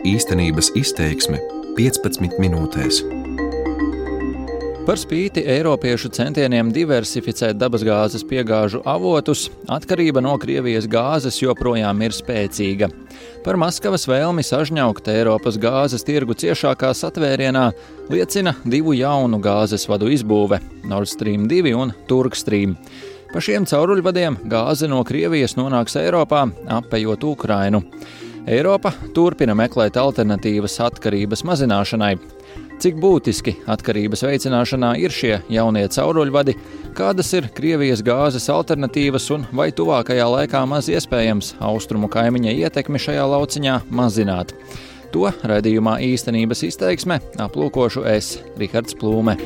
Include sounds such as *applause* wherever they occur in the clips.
Īstenības izteiksme 15 minūtēs. Par spīti Eiropiešu centieniem diversificēt dabasgāzes piegāžu avotus, atkarība no Krievijas gāzes joprojām ir spēcīga. Par Maskavas vēlmi sažņaukt Eiropas gāzes tirgu ciešākā satvērienā liecina divu jaunu gāzes vadu izbūve - Nord Stream 2 un Turkstream. Pa šiem cauruļvadiem gāze no Krievijas nonāks Eiropā, apējot Ukrainu. Eiropa turpina meklēt alternatīvas atkarības mazināšanai. Cik būtiski atkarības veicināšanā ir šie jaunie cauruļvadi, kādas ir Krievijas gāzes alternatīvas un vai tuvākajā laikā maz iespējams austrumu kaimiņa ietekmi šajā lauciņā mazināt. To raidījumā īstenības izteiksme aplūkošu es, Rihards Plūme.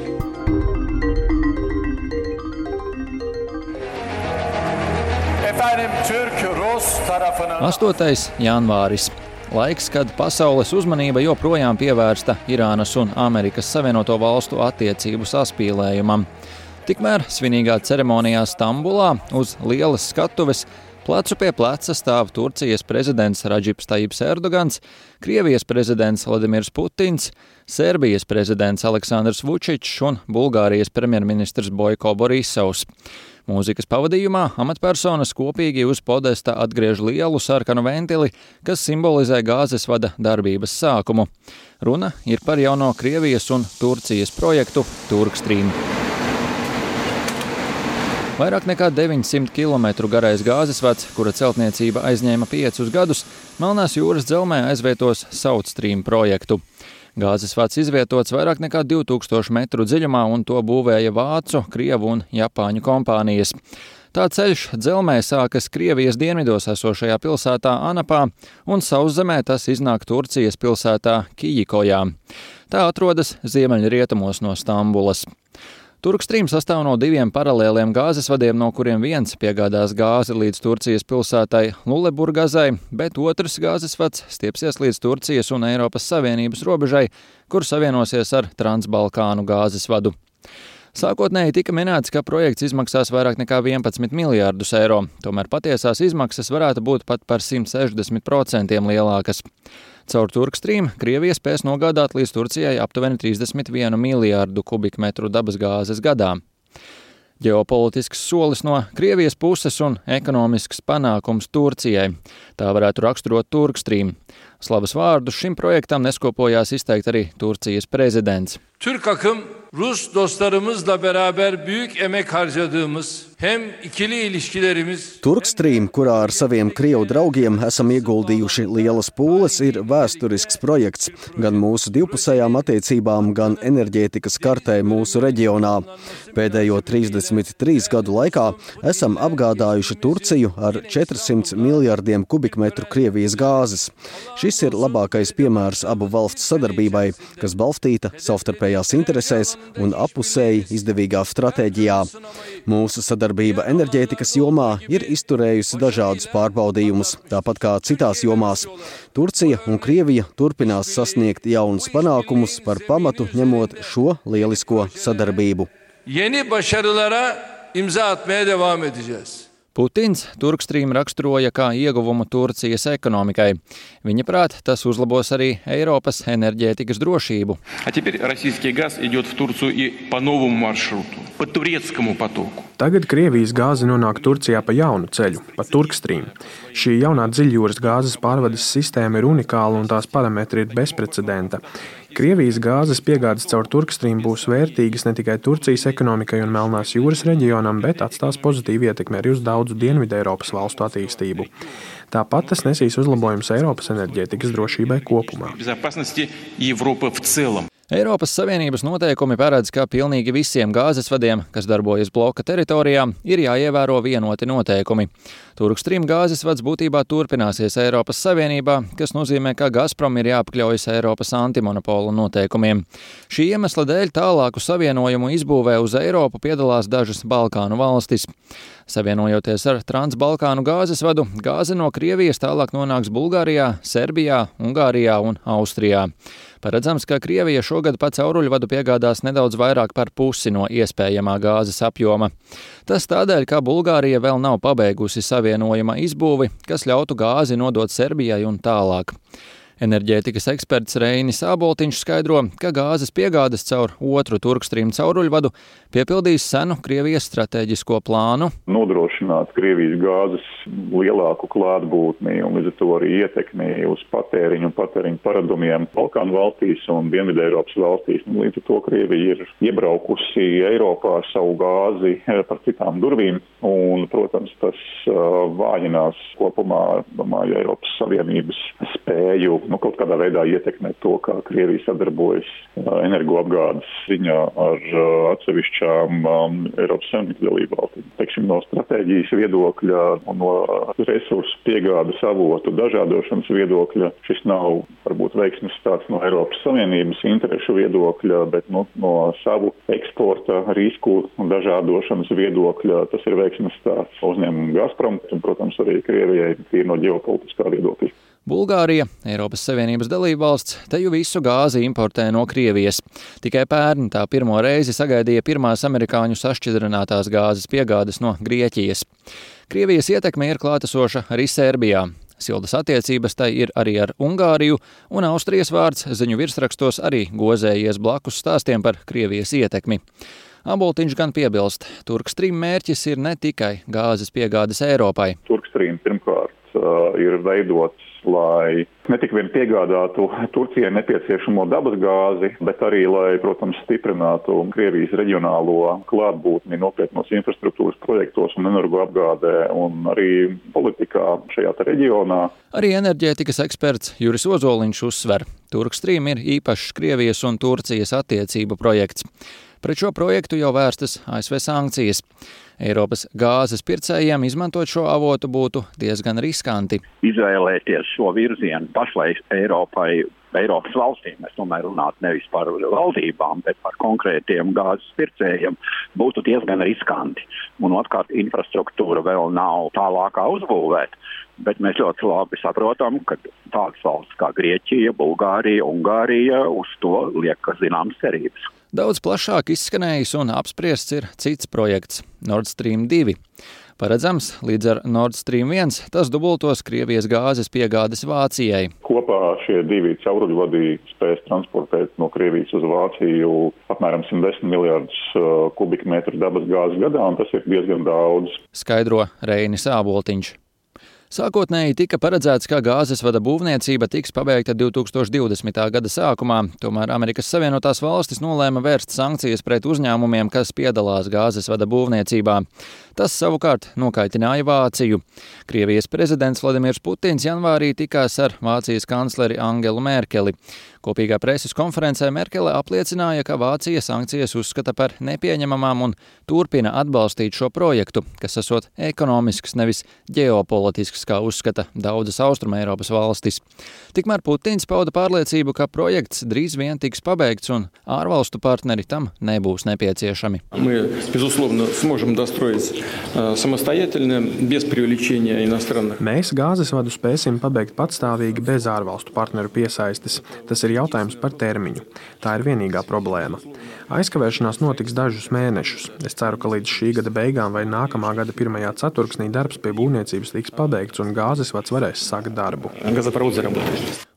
8. janvāris. Laiks, kad pasaules uzmanība joprojām pievērsta Irānas un Amerikas Savienoto Valstu attiecību saspīlējumam. Tikmēr svinīgā ceremonijā Stambulā uz lielas skatuves Plecu pie pleca stāv Turcijas prezidents Radžips Tajips Erdogans, Krievijas prezidents Vladimirs Putins, Serbijas prezidents Aleksandrs Vučičs un Bulgārijas premjerministrs Boiko Borisovs. Mūzikas pavadījumā amatpersonas kopīgi uz podesta atgriež lielu sarkanu ventili, kas simbolizē gāzes vada darbības sākumu. Runa ir par jauno Krievijas un Turcijas projektu Turkstrīm. Vairāk nekā 900 km garais gāzes vads, kura celtniecība aizņēma 5 gadus, Melnās jūras dzelzmē aizvietos South Stream projektu. Gāzes vads izvietots vairāk nekā 2000 metru dziļumā, un to būvēja vācu, krievu un japāņu kompānijas. Tā ceļš dzelzmē sākas Krievijas dienvidos esošajā pilsētā Anapā, un sauszemē tas iznāk Turcijas pilsētā Kijikojā. Tā atrodas ziemeļrietumos no Stambulas. Turkstrīm sastāv no diviem paralēliem gāzes vadiem, no kuriem viens piegādās gāzi līdz Turcijas pilsētai Luleburgazai, bet otrs gāzes vads stiepsies līdz Turcijas un Eiropas Savienības robežai, kur savienosies ar Transbalkānu gāzes vadu. Sākotnēji tika minēts, ka projekts izmaksās vairāk nekā 11 miljārdus eiro, tomēr patiesās izmaksas varētu būt pat par 160% lielākas. Caur Turkstrīm Krievija spēs nogādāt līdz Turcijai aptuveni 31 miljārdu kubikmetru dabasgāzes gadā. Ģeopolitisks solis no Krievijas puses un ekonomisks panākums Turcijai. Tā varētu raksturot Turkstrīm. Slavas vārdus šim projektam neskopojās izteikt arī Turcijas prezidents. Türk akım Rus dostlarımızla beraber büyük emek harcadığımız hem ikili ilişkilerimiz Turkstrīm, kurā ar saviem krievu draugiem esam ieguldījuši lielas pūles, ir vēsturisks projekts gan mūsu divpusējām attiecībām, gan enerģētikas kartē mūsu reģionā. Pēdējo 33 gadu laikā esam apgādājuši Turciju ar 400 miljardiem kubikmetru Krievijas gāzes. Šis ir labākais piemērs abu valstu sadarbībai, kas balstīta savstarpējās interesēs un apusēji izdevīgā stratēģijā. Mūsu sadarbība enerģētikas jomā ir izturējusi dažādus pārbaudījumus, tāpat kā citās jomās. Turcija un Krievija turpinās sasniegt jaunus panākumus par pamatu ņemot šo lielisko sadarbību. Yeni başarılara imza atmaya devam edeceğiz. Putins Turkstrīm raksturoja kā ieguvumu Turcijas ekonomikai. Viņa prāt, tas uzlabos arī Eiropas enerģētikas drošību. Tagad Krievijas gāze nonāk Turcijā pa jaunu ceļu, pa Turkstrīm. Šī jaunā dziļjūras gāzes pārvades sistēma ir unikāla un tās parametri ir bezprecedenta. Krievijas gāzes piegādes caur Turkstrīm būs vērtīgas ne tikai Turcijas ekonomikai un Melnās jūras reģionam, bet atstās pozitīvu ietekmi arī uz daudzu Dienvidu Eiropas valstu attīstību. Tāpat tas nesīs uzlabojumus Eiropas enerģētikas drošībai kopumā. Eiropas Savienības noteikumi paredz, ka pilnīgi visiem gāzes vadiem, kas darbojas bloka teritorijā, ir jāievēro vienoti noteikumi. Turkstrīm gāzes vads būtībā turpināsies Eiropas Savienībā, kas nozīmē, ka Gazprom ir jāpakļaujas Eiropas antimonopola noteikumiem. Šī iemesla dēļ tālāku savienojumu izbūvē uz Eiropu piedalās dažas Balkānu valstis. Savienojoties ar Transbalkānu gāzes vadu, gāze no Krievijas tālāk nonāks Bulgārijā, Serbijā, Ungārijā un Austrijā. Paredzams, ka Krievija šogad pa cauruļvadu piegādās nedaudz vairāk par pusi no iespējamā gāzes apjoma. Tas tādēļ, ka Bulgārija vēl nav pabeigusi savienojuma izbūvi, kas ļautu gāzi nodot Serbijai un tālāk. Enerģētikas eksperts Reinis Āboltiņš skaidro, ka gāzes piegādes caur otru turkstrīmu cauruļvadu piepildīs senu Krievijas stratēģisko plānu. Nodrošināt Krievijas gāzes lielāku klātbūtni un līdz ar to arī ietekmi uz patēriņu un patēriņu paradumiem Balkānu valstīs un Dienvidē Eiropas valstīs. Nu, līdz ar to Krievija ir iebraukusi Eiropā ar savu gāzi par citām durvīm un, protams, tas vājinās kopumā, domāju, Eiropas Savienības spēju nu, kaut kādā veidā ietekmēt to, kā Krievija sadarbojas energoapgādes ziņā ar atsevišķām um, Eiropas Savienības dalību valstīm. Teiksim, no stratēģijas viedokļa un no resursu piegādes avotu dažādošanas viedokļa šis nav varbūt veiksmes stāsts no Eiropas Savienības interešu viedokļa, bet nu, no savu eksporta risku dažādošanas viedokļa tas ir veiksmes stāsts uzņēmumu Gazprom un, protams, arī Krievijai tīri no ģeopolitiskā viedokļa. Bulgārija, Eiropas Savienības dalībvalsts, te jau visu gāzi importē no Krievijas. Tikai pērn tā pirmo reizi sagaidīja pirmās amerikāņu sašķidrinātās gāzes piegādes no Grieķijas. Krievijas ietekme ir klātesoša arī Serbijā. Sildas attiecības tai ir arī ar Ungāriju, un Austrijas vārds ziņu virsrakstos arī gozējies blakus stāstiem par Krievijas ietekmi. Aboltiņš gan piebilst, Turkstrīm mērķis ir ne tikai gāzes piegādes Eiropai. Turkstrīm pirmkārt ir veidots lai ne tik vien piegādātu Turcijai nepieciešamo dabas gāzi, bet arī, lai, protams, stiprinātu Krievijas reģionālo klātbūtni nopietnos infrastruktūras projektos un energoapgādē un arī politikā šajā reģionā. Arī enerģētikas eksperts Juris Ozoliņš uzsver, Turkstrīm ir īpašs Krievijas un Turcijas attiecību projekts. Pret šo projektu jau vērstas ASV sankcijas. Eiropas gāzes pircējiem izmantot šo avotu būtu diezgan riskanti. Izvēlēties šo virzienu pašlaik Eiropai Eiropas valstīm. Mēs tomēr runātu nevis par valdībām, bet par konkrētiem gāzes pircējiem, būtu diezgan riskanti. Un otrkārt, infrastruktūra vēl nav tālākā uzbūvēta. Bet mēs ļoti labi saprotam, ka tādas valsts kā Grieķija, Bulgārija, Ungārija uz to liek zināmas cerības. Daudz plašāk izskanējis un apspriests ir cits projekts - Nord Stream 2. Paredzams, līdz ar Nord Stream 1 tas dubultos Krievijas gāzes piegādes Vācijai. Kopā šie divi cauruļvadi spēs transportēt no Krievijas uz Vāciju apmēram 110 miljardus uh, kubikmetru dabas gāzes gadā, un tas ir diezgan daudz. Skaidro Reinis Āboltiņš. Sākotnēji tika paredzēts, ka gāzes vada būvniecība tiks pabeigta 2020. gada sākumā, tomēr Amerikas Savienotās valstis nolēma vērst sankcijas pret uzņēmumiem, kas piedalās gāzes vada būvniecībā. Tas savukārt nokaitināja Vāciju. Krievijas prezidents Vladimirs Putins janvārī tikās ar Vācijas kancleri Angelu Merkeli. Kopīgā preses konferencē Merkele apliecināja, ka Vācija sankcijas uzskata par nepieņemamām un turpina atbalstīt šo projektu, kas esot ekonomisks, nevis ģeopolitisks, kā uzskata daudzas Austruma Eiropas valstis. Tikmēr Putins pauda pārliecību, ka projekts drīz vien tiks pabeigts un ārvalstu partneri tam nebūs nepieciešami. Мы, безусловно, сможем достроить Mēs gāzes vadu spēsim pabeigt patstāvīgi bez ārvalstu partneru piesaistes. Tas ir jautājums par termiņu. Tā ir vienīgā problēma. Aizkavēšanās notiks dažus mēnešus. Es ceru, ka līdz šī gada beigām vai nākamā gada pirmajā ceturksnī darbs pie būvniecības tiks pabeigts un gāzes vads varēs sākt darbu.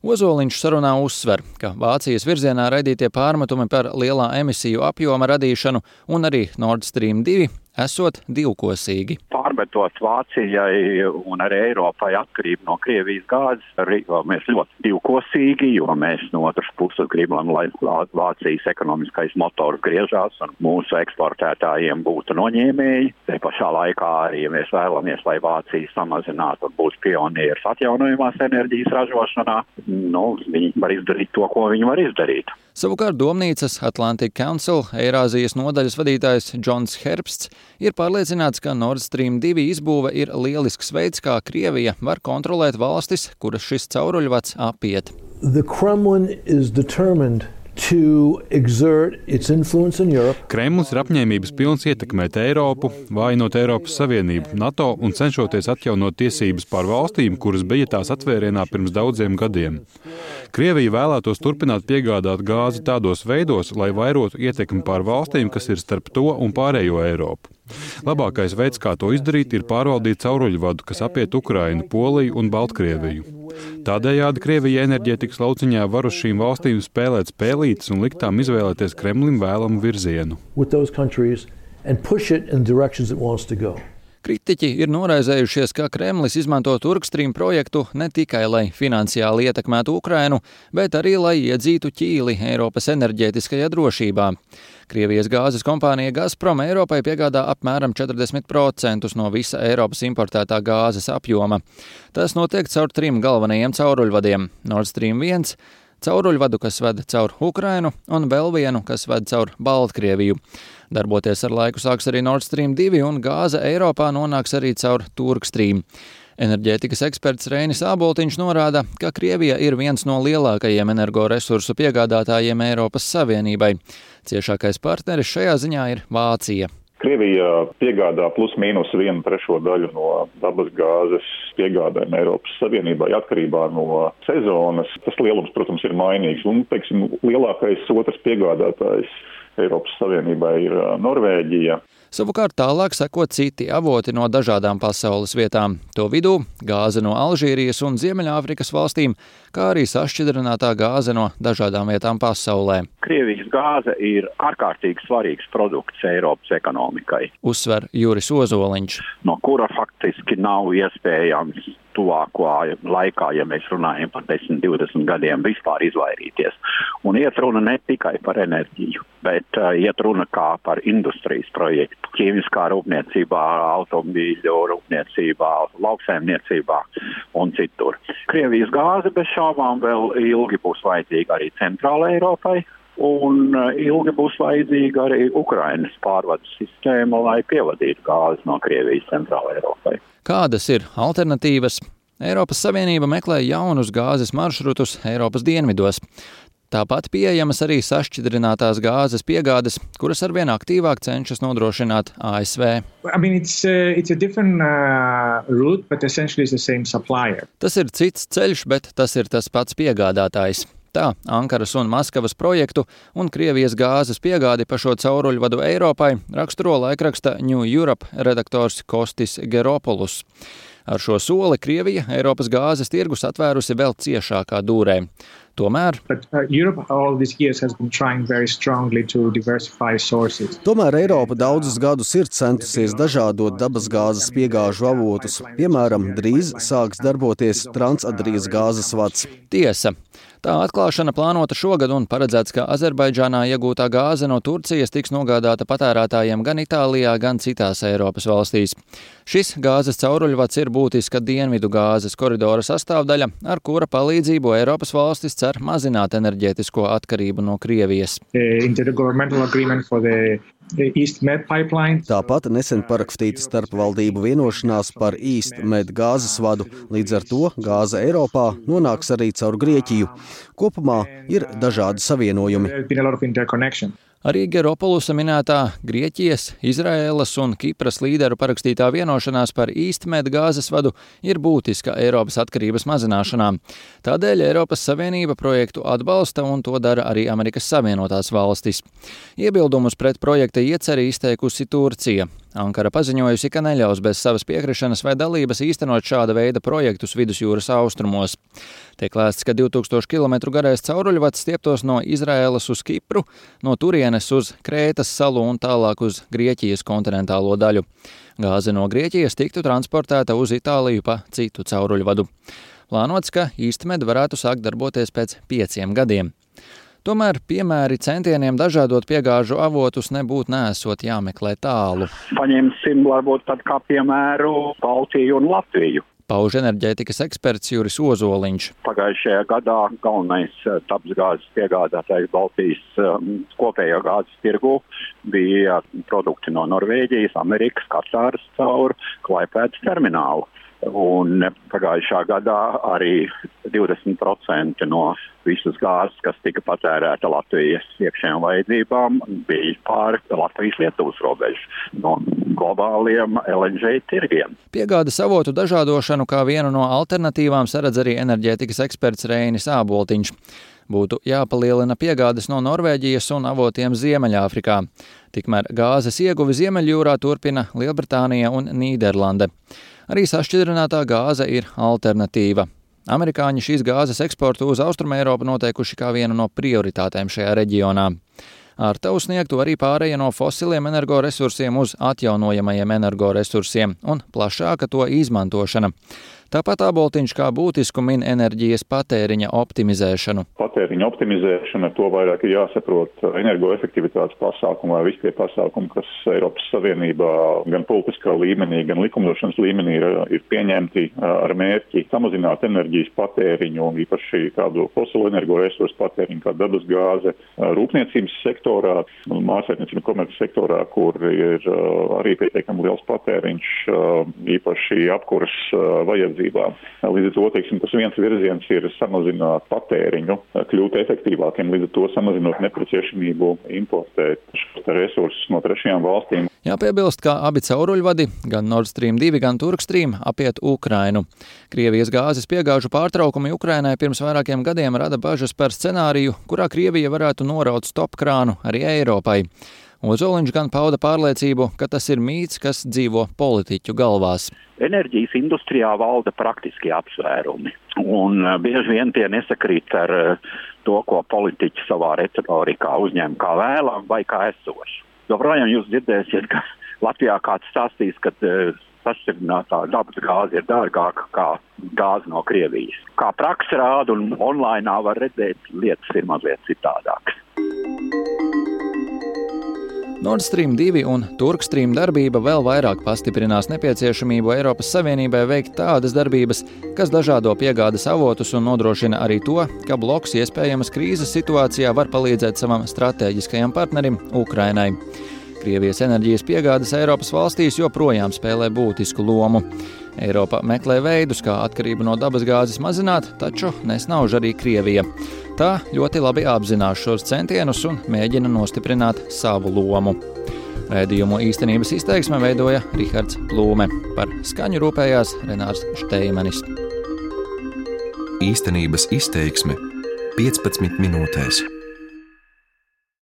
Ozoliņš sarunā uzsver, ka Vācijas virzienā raidītie pārmetumi par lielā emisiju apjoma radīšanu un arī Nord Stream 2 esot divkosīgi. Pārmetot Vācijai un arī Eiropai atkarību no Krievijas gāzes, rīkojamies ļoti divkosīgi, jo mēs no otras puses gribam, lai Vācijas ekonomiskais motors griežās un mūsu eksportētājiem būtu noņēmēji. Te pašā laikā arī mēs vēlamies, lai Vācija samazinātu un būtu pionieris atjaunojumās enerģijas ražošanā. Nu, viņi var izdarīt to, ko viņi var izdarīt. Savukārt Domnīcas Atlantic Council Eirāzijas nodaļas vadītājs Džons Herbsts ir pārliecināts, ka Nord Stream 2 izbūve ir lielisks veids, kā Krievija var kontrolēt valstis, kuras šis cauruļvads apiet. The Kremlin is determined Kremlis ir apņēmības pilns ietekmēt Eiropu, vājinot Eiropas Savienību, NATO un cenšoties atjaunot tiesības pār valstīm, kuras bija tās atvērienā pirms daudziem gadiem. Krievija vēlētos turpināt piegādāt gāzi tādos veidos, lai vairotu ietekmi pār valstīm, kas ir starp to un pārējo Eiropu. Labākais veids, kā to izdarīt, ir pārvaldīt cauruļvadu, kas apiet Ukrainu, Poliju un Baltkrieviju. Tādējādi Krievija enerģētikas lauciņā var uz šīm valstīm spēlēt spēlītas un likt tām izvēlēties Kremlim vēlamu virzienu. Kritiķi ir noraizējušies, ka Kremlis izmanto Turkstrīm projektu ne tikai lai finansiāli ietekmētu Ukrainu, bet arī lai iedzītu ķīli Eiropas enerģētiskajā drošībā. Krievijas gāzes kompānija Gazprom Eiropai piegādā apmēram 40% no visa Eiropas importētā gāzes apjoma. Tas notiek caur trim galvenajiem cauruļvadiem - Nord Stream 1, cauruļvadu, kas ved caur Ukrainu, un vēl vienu, kas ved caur Baltkrieviju. Darboties ar laiku sāks arī Nord Stream 2, un gāze Eiropā nonāks arī caur Turkstrīm. Enerģētikas eksperts Reinis Āboltiņš norāda, ka Krievija ir viens no lielākajiem energoresursu piegādātājiem Eiropas Savienībai. Ciešākais partneris šajā ziņā ir Vācija. Krievija piegādā plus mīnus vienu trešo daļu no dabas gāzes piegādēm Eiropas Savienībai atkarībā no sezonas. Tas lielums, protams, ir mainīgs. Un, teiksim, lielākais otrs piegādātājs Eiropas Savienībā ir Norvēģija. Savukārt tālāk seko citi avoti no dažādām pasaules vietām. To vidū gāze no Alžīrijas un Ziemeļāfrikas valstīm, kā arī sašķidrinātā gāze no dažādām vietām pasaulē. Krievijas gāze ir ārkārtīgi svarīgs produkts Eiropas ekonomikai. Uzsver Juris Ozoliņš. No kura faktiski nav iespējams tuvākā laikā, ja mēs runājam par 10, 20 gadiem, vispār izvairīties. Un iet runa ne tikai par enerģiju, bet uh, iet runa kā par industrijas projektu. Ķīmiskā rūpniecībā, automobīļu rūpniecībā, lauksēmniecībā un citur. Krievijas gāze bez šaubām vēl ilgi būs vajadzīga arī Centrāla Eiropai, Un ilgi būs vajadzīga arī Ukrainas pārvades sistēma, lai pievadītu gāzi no Krievijas centrālajai Eiropai. Kādas ir alternatīvas? Eiropas Savienība meklē jaunus gāzes maršrutus Eiropas dienvidos. Tāpat pieejamas arī sašķidrinātās gāzes piegādes, kuras arvien aktīvāk cenšas nodrošināt ASV. I mean, it's, uh, it's uh, route, tas ir cits ceļš, bet tas ir tas pats piegādātājs. Tā Ankaras un Maskavas projektu un Krievijas gāzes piegādi pa šo cauruļvadu Eiropai raksturo laikraksta New Europe redaktors Kostis Geropolus. Ar šo soli Krievija Eiropas gāzes tirgus atvērusi vēl ciešākā dūrē. Tomēr, But, uh, Tomēr Eiropa daudzus gadus ir centusies dažādot dabasgāzes piegāžu avotus. Piemēram, drīz sāks darboties Transadrijas gāzes vads. Tiesa, Tā atklāšana plānota šogad un paredzēts, ka Azerbaidžānā iegūtā gāze no Turcijas tiks nogādāta patērētājiem gan Itālijā, gan citās Eiropas valstīs. Šis gāzes cauruļvads ir būtiska dienvidu gāzes koridora sastāvdaļa, ar kura palīdzību Eiropas valstis cer mazināt enerģētisko atkarību no Krievijas. Tāpat nesen parakstīta starpvaldību vienošanās par īstmed gāzes vadu. Līdz ar to gāze Eiropā nonāks arī caur Grieķiju. Kopumā ir dažādi savienojumi. Arī Geropolusa minētā Grieķijas, Izraēlas un Kipras līderu parakstītā vienošanās par īstmēdu gāzes vadu ir būtiska Eiropas atkarības mazināšanā. Tādēļ Eiropas Savienība projektu atbalsta un to dara arī Amerikas Savienotās valstis. Iebildumus pret projekta ieceri izteikusi Turcija. Ankara paziņojusi, ka neļaus bez savas piekrišanas vai dalības īstenot šāda veida projektus vidusjūras austrumos. Tiek lēsts, ka 2000 km garais cauruļvads stieptos no Izraēlas uz Kipru, no turienes uz Krētas salu un tālāk uz Grieķijas kontinentālo daļu. Gāze no Grieķijas tiktu transportēta uz Itāliju pa citu cauruļvadu. Plānots, ka īstenmed varētu sākt darboties pēc pieciem gadiem. Tomēr piemēri centieniem dažādot piegāžu avotus nebūtu nesot jāmeklē tālu. Paņemsim varbūt tad kā piemēru Baltiju un Latviju. Pauž enerģētikas eksperts Juris Ozoliņš. Pagājušajā gadā galvenais eh, dabasgāzes piegādātājs Baltijas um, kopējā gāzes tirgu bija produkti no Norvēģijas, Amerikas, Katāras caur Klaipēdas terminālu. Un pagājušā gadā arī 20% 60% no visas gāzes, kas tika patērēta Latvijas iekšējām vajadzībām, bija pāri Latvijas-Lietuvas robežas no globāliem LNG tirgiem. Piegādes avotu dažādošanu kā vienu no alternatīvām saredz arī enerģētikas eksperts Reinis Āboltiņš būtu jāpalielina piegādes no Norvēģijas un avotiem Ziemeļāfrikā. Tikmēr gāzes ieguvi Ziemeļjūrā turpina Lielbritānija un Nīderlande. Arī sašķidrinātā gāze ir alternatīva. Amerikāņi šīs gāzes eksportu uz Austrumēropu noteikuši kā vienu no prioritātēm šajā reģionā. Ar tavu sniegtu arī pārēja no fosiliem energoresursiem uz atjaunojamajiem energoresursiem un plašāka to izmantošana. Tāpat aboltiņš kā būtisku min enerģijas patēriņa optimizēšanu. Patēriņa optimizēšana to vairāk ir jāsaprot energoefektivitātes pasākumu vai visi tie pasākumi, kas Eiropas Savienībā gan politiskā līmenī, gan likumdošanas līmenī ir, ir pieņemti ar mērķi samazināt enerģijas patēriņu un īpaši tādu fosilu energoresursu patēriņu kā dabas gāze rūpniecības sektorā, mārsētniecības komerces sektorā, kur ir arī pietiekami liels patēriņš, īpaši apkuras vajadzības vajadzībām. Līdz ar to teiksim, tas viens virziens ir samazināt patēriņu, kļūt efektīvākiem, līdz ar to samazinot nepieciešamību importēt šos resursus no trešajām valstīm. Jāpiebilst, ka abi cauruļvadi, gan Nord Stream 2, gan Turkstream, apiet Ukrainu. Krievijas gāzes piegāžu pārtraukumi Ukrainai pirms vairākiem gadiem rada bažas par scenāriju, kurā Krievija varētu noraut stopkrānu arī Eiropai. Ozoliņš gan pauda pārliecību, ka tas ir mīts, kas dzīvo politiķu galvās. Enerģijas industrijā valda praktiski apsvērumi, un uh, bieži vien tie nesakrīt ar uh, to, ko politiķi savā retorikā uzņem kā vēlam vai kā esošu. Joprojām jūs dzirdēsiet, ka *laughs* Latvijā kāds stāstīs, ka uh, sašķidrinātā dabas gāze ir dārgāka kā gāze no Krievijas. Kā praksa rāda un online var redzēt, lietas ir mazliet citādākas. Nord Stream 2 un Turkstream darbība vēl vairāk pastiprinās nepieciešamību Eiropas Savienībai veikt tādas darbības, kas dažādo piegādes avotus un nodrošina arī to, ka bloks iespējamas krīzes situācijā var palīdzēt savam strateģiskajam partnerim Ukrainai. Krievijas enerģijas piegādes Eiropas valstīs joprojām spēlē būtisku lomu. Eiropa meklē veidus, kā atkarību no dabasgāzes mazināt, taču nesnauž arī Krievija. Tā ļoti labi apzinās šos centienus un mēģina nostiprināt savu lomu. Rēdījumu īstenības izteiksme veidoja Rihards Plūme, par skaņu rūpējās Renārs Šteimanis. Īstenības izteiksme 15 minūtēs.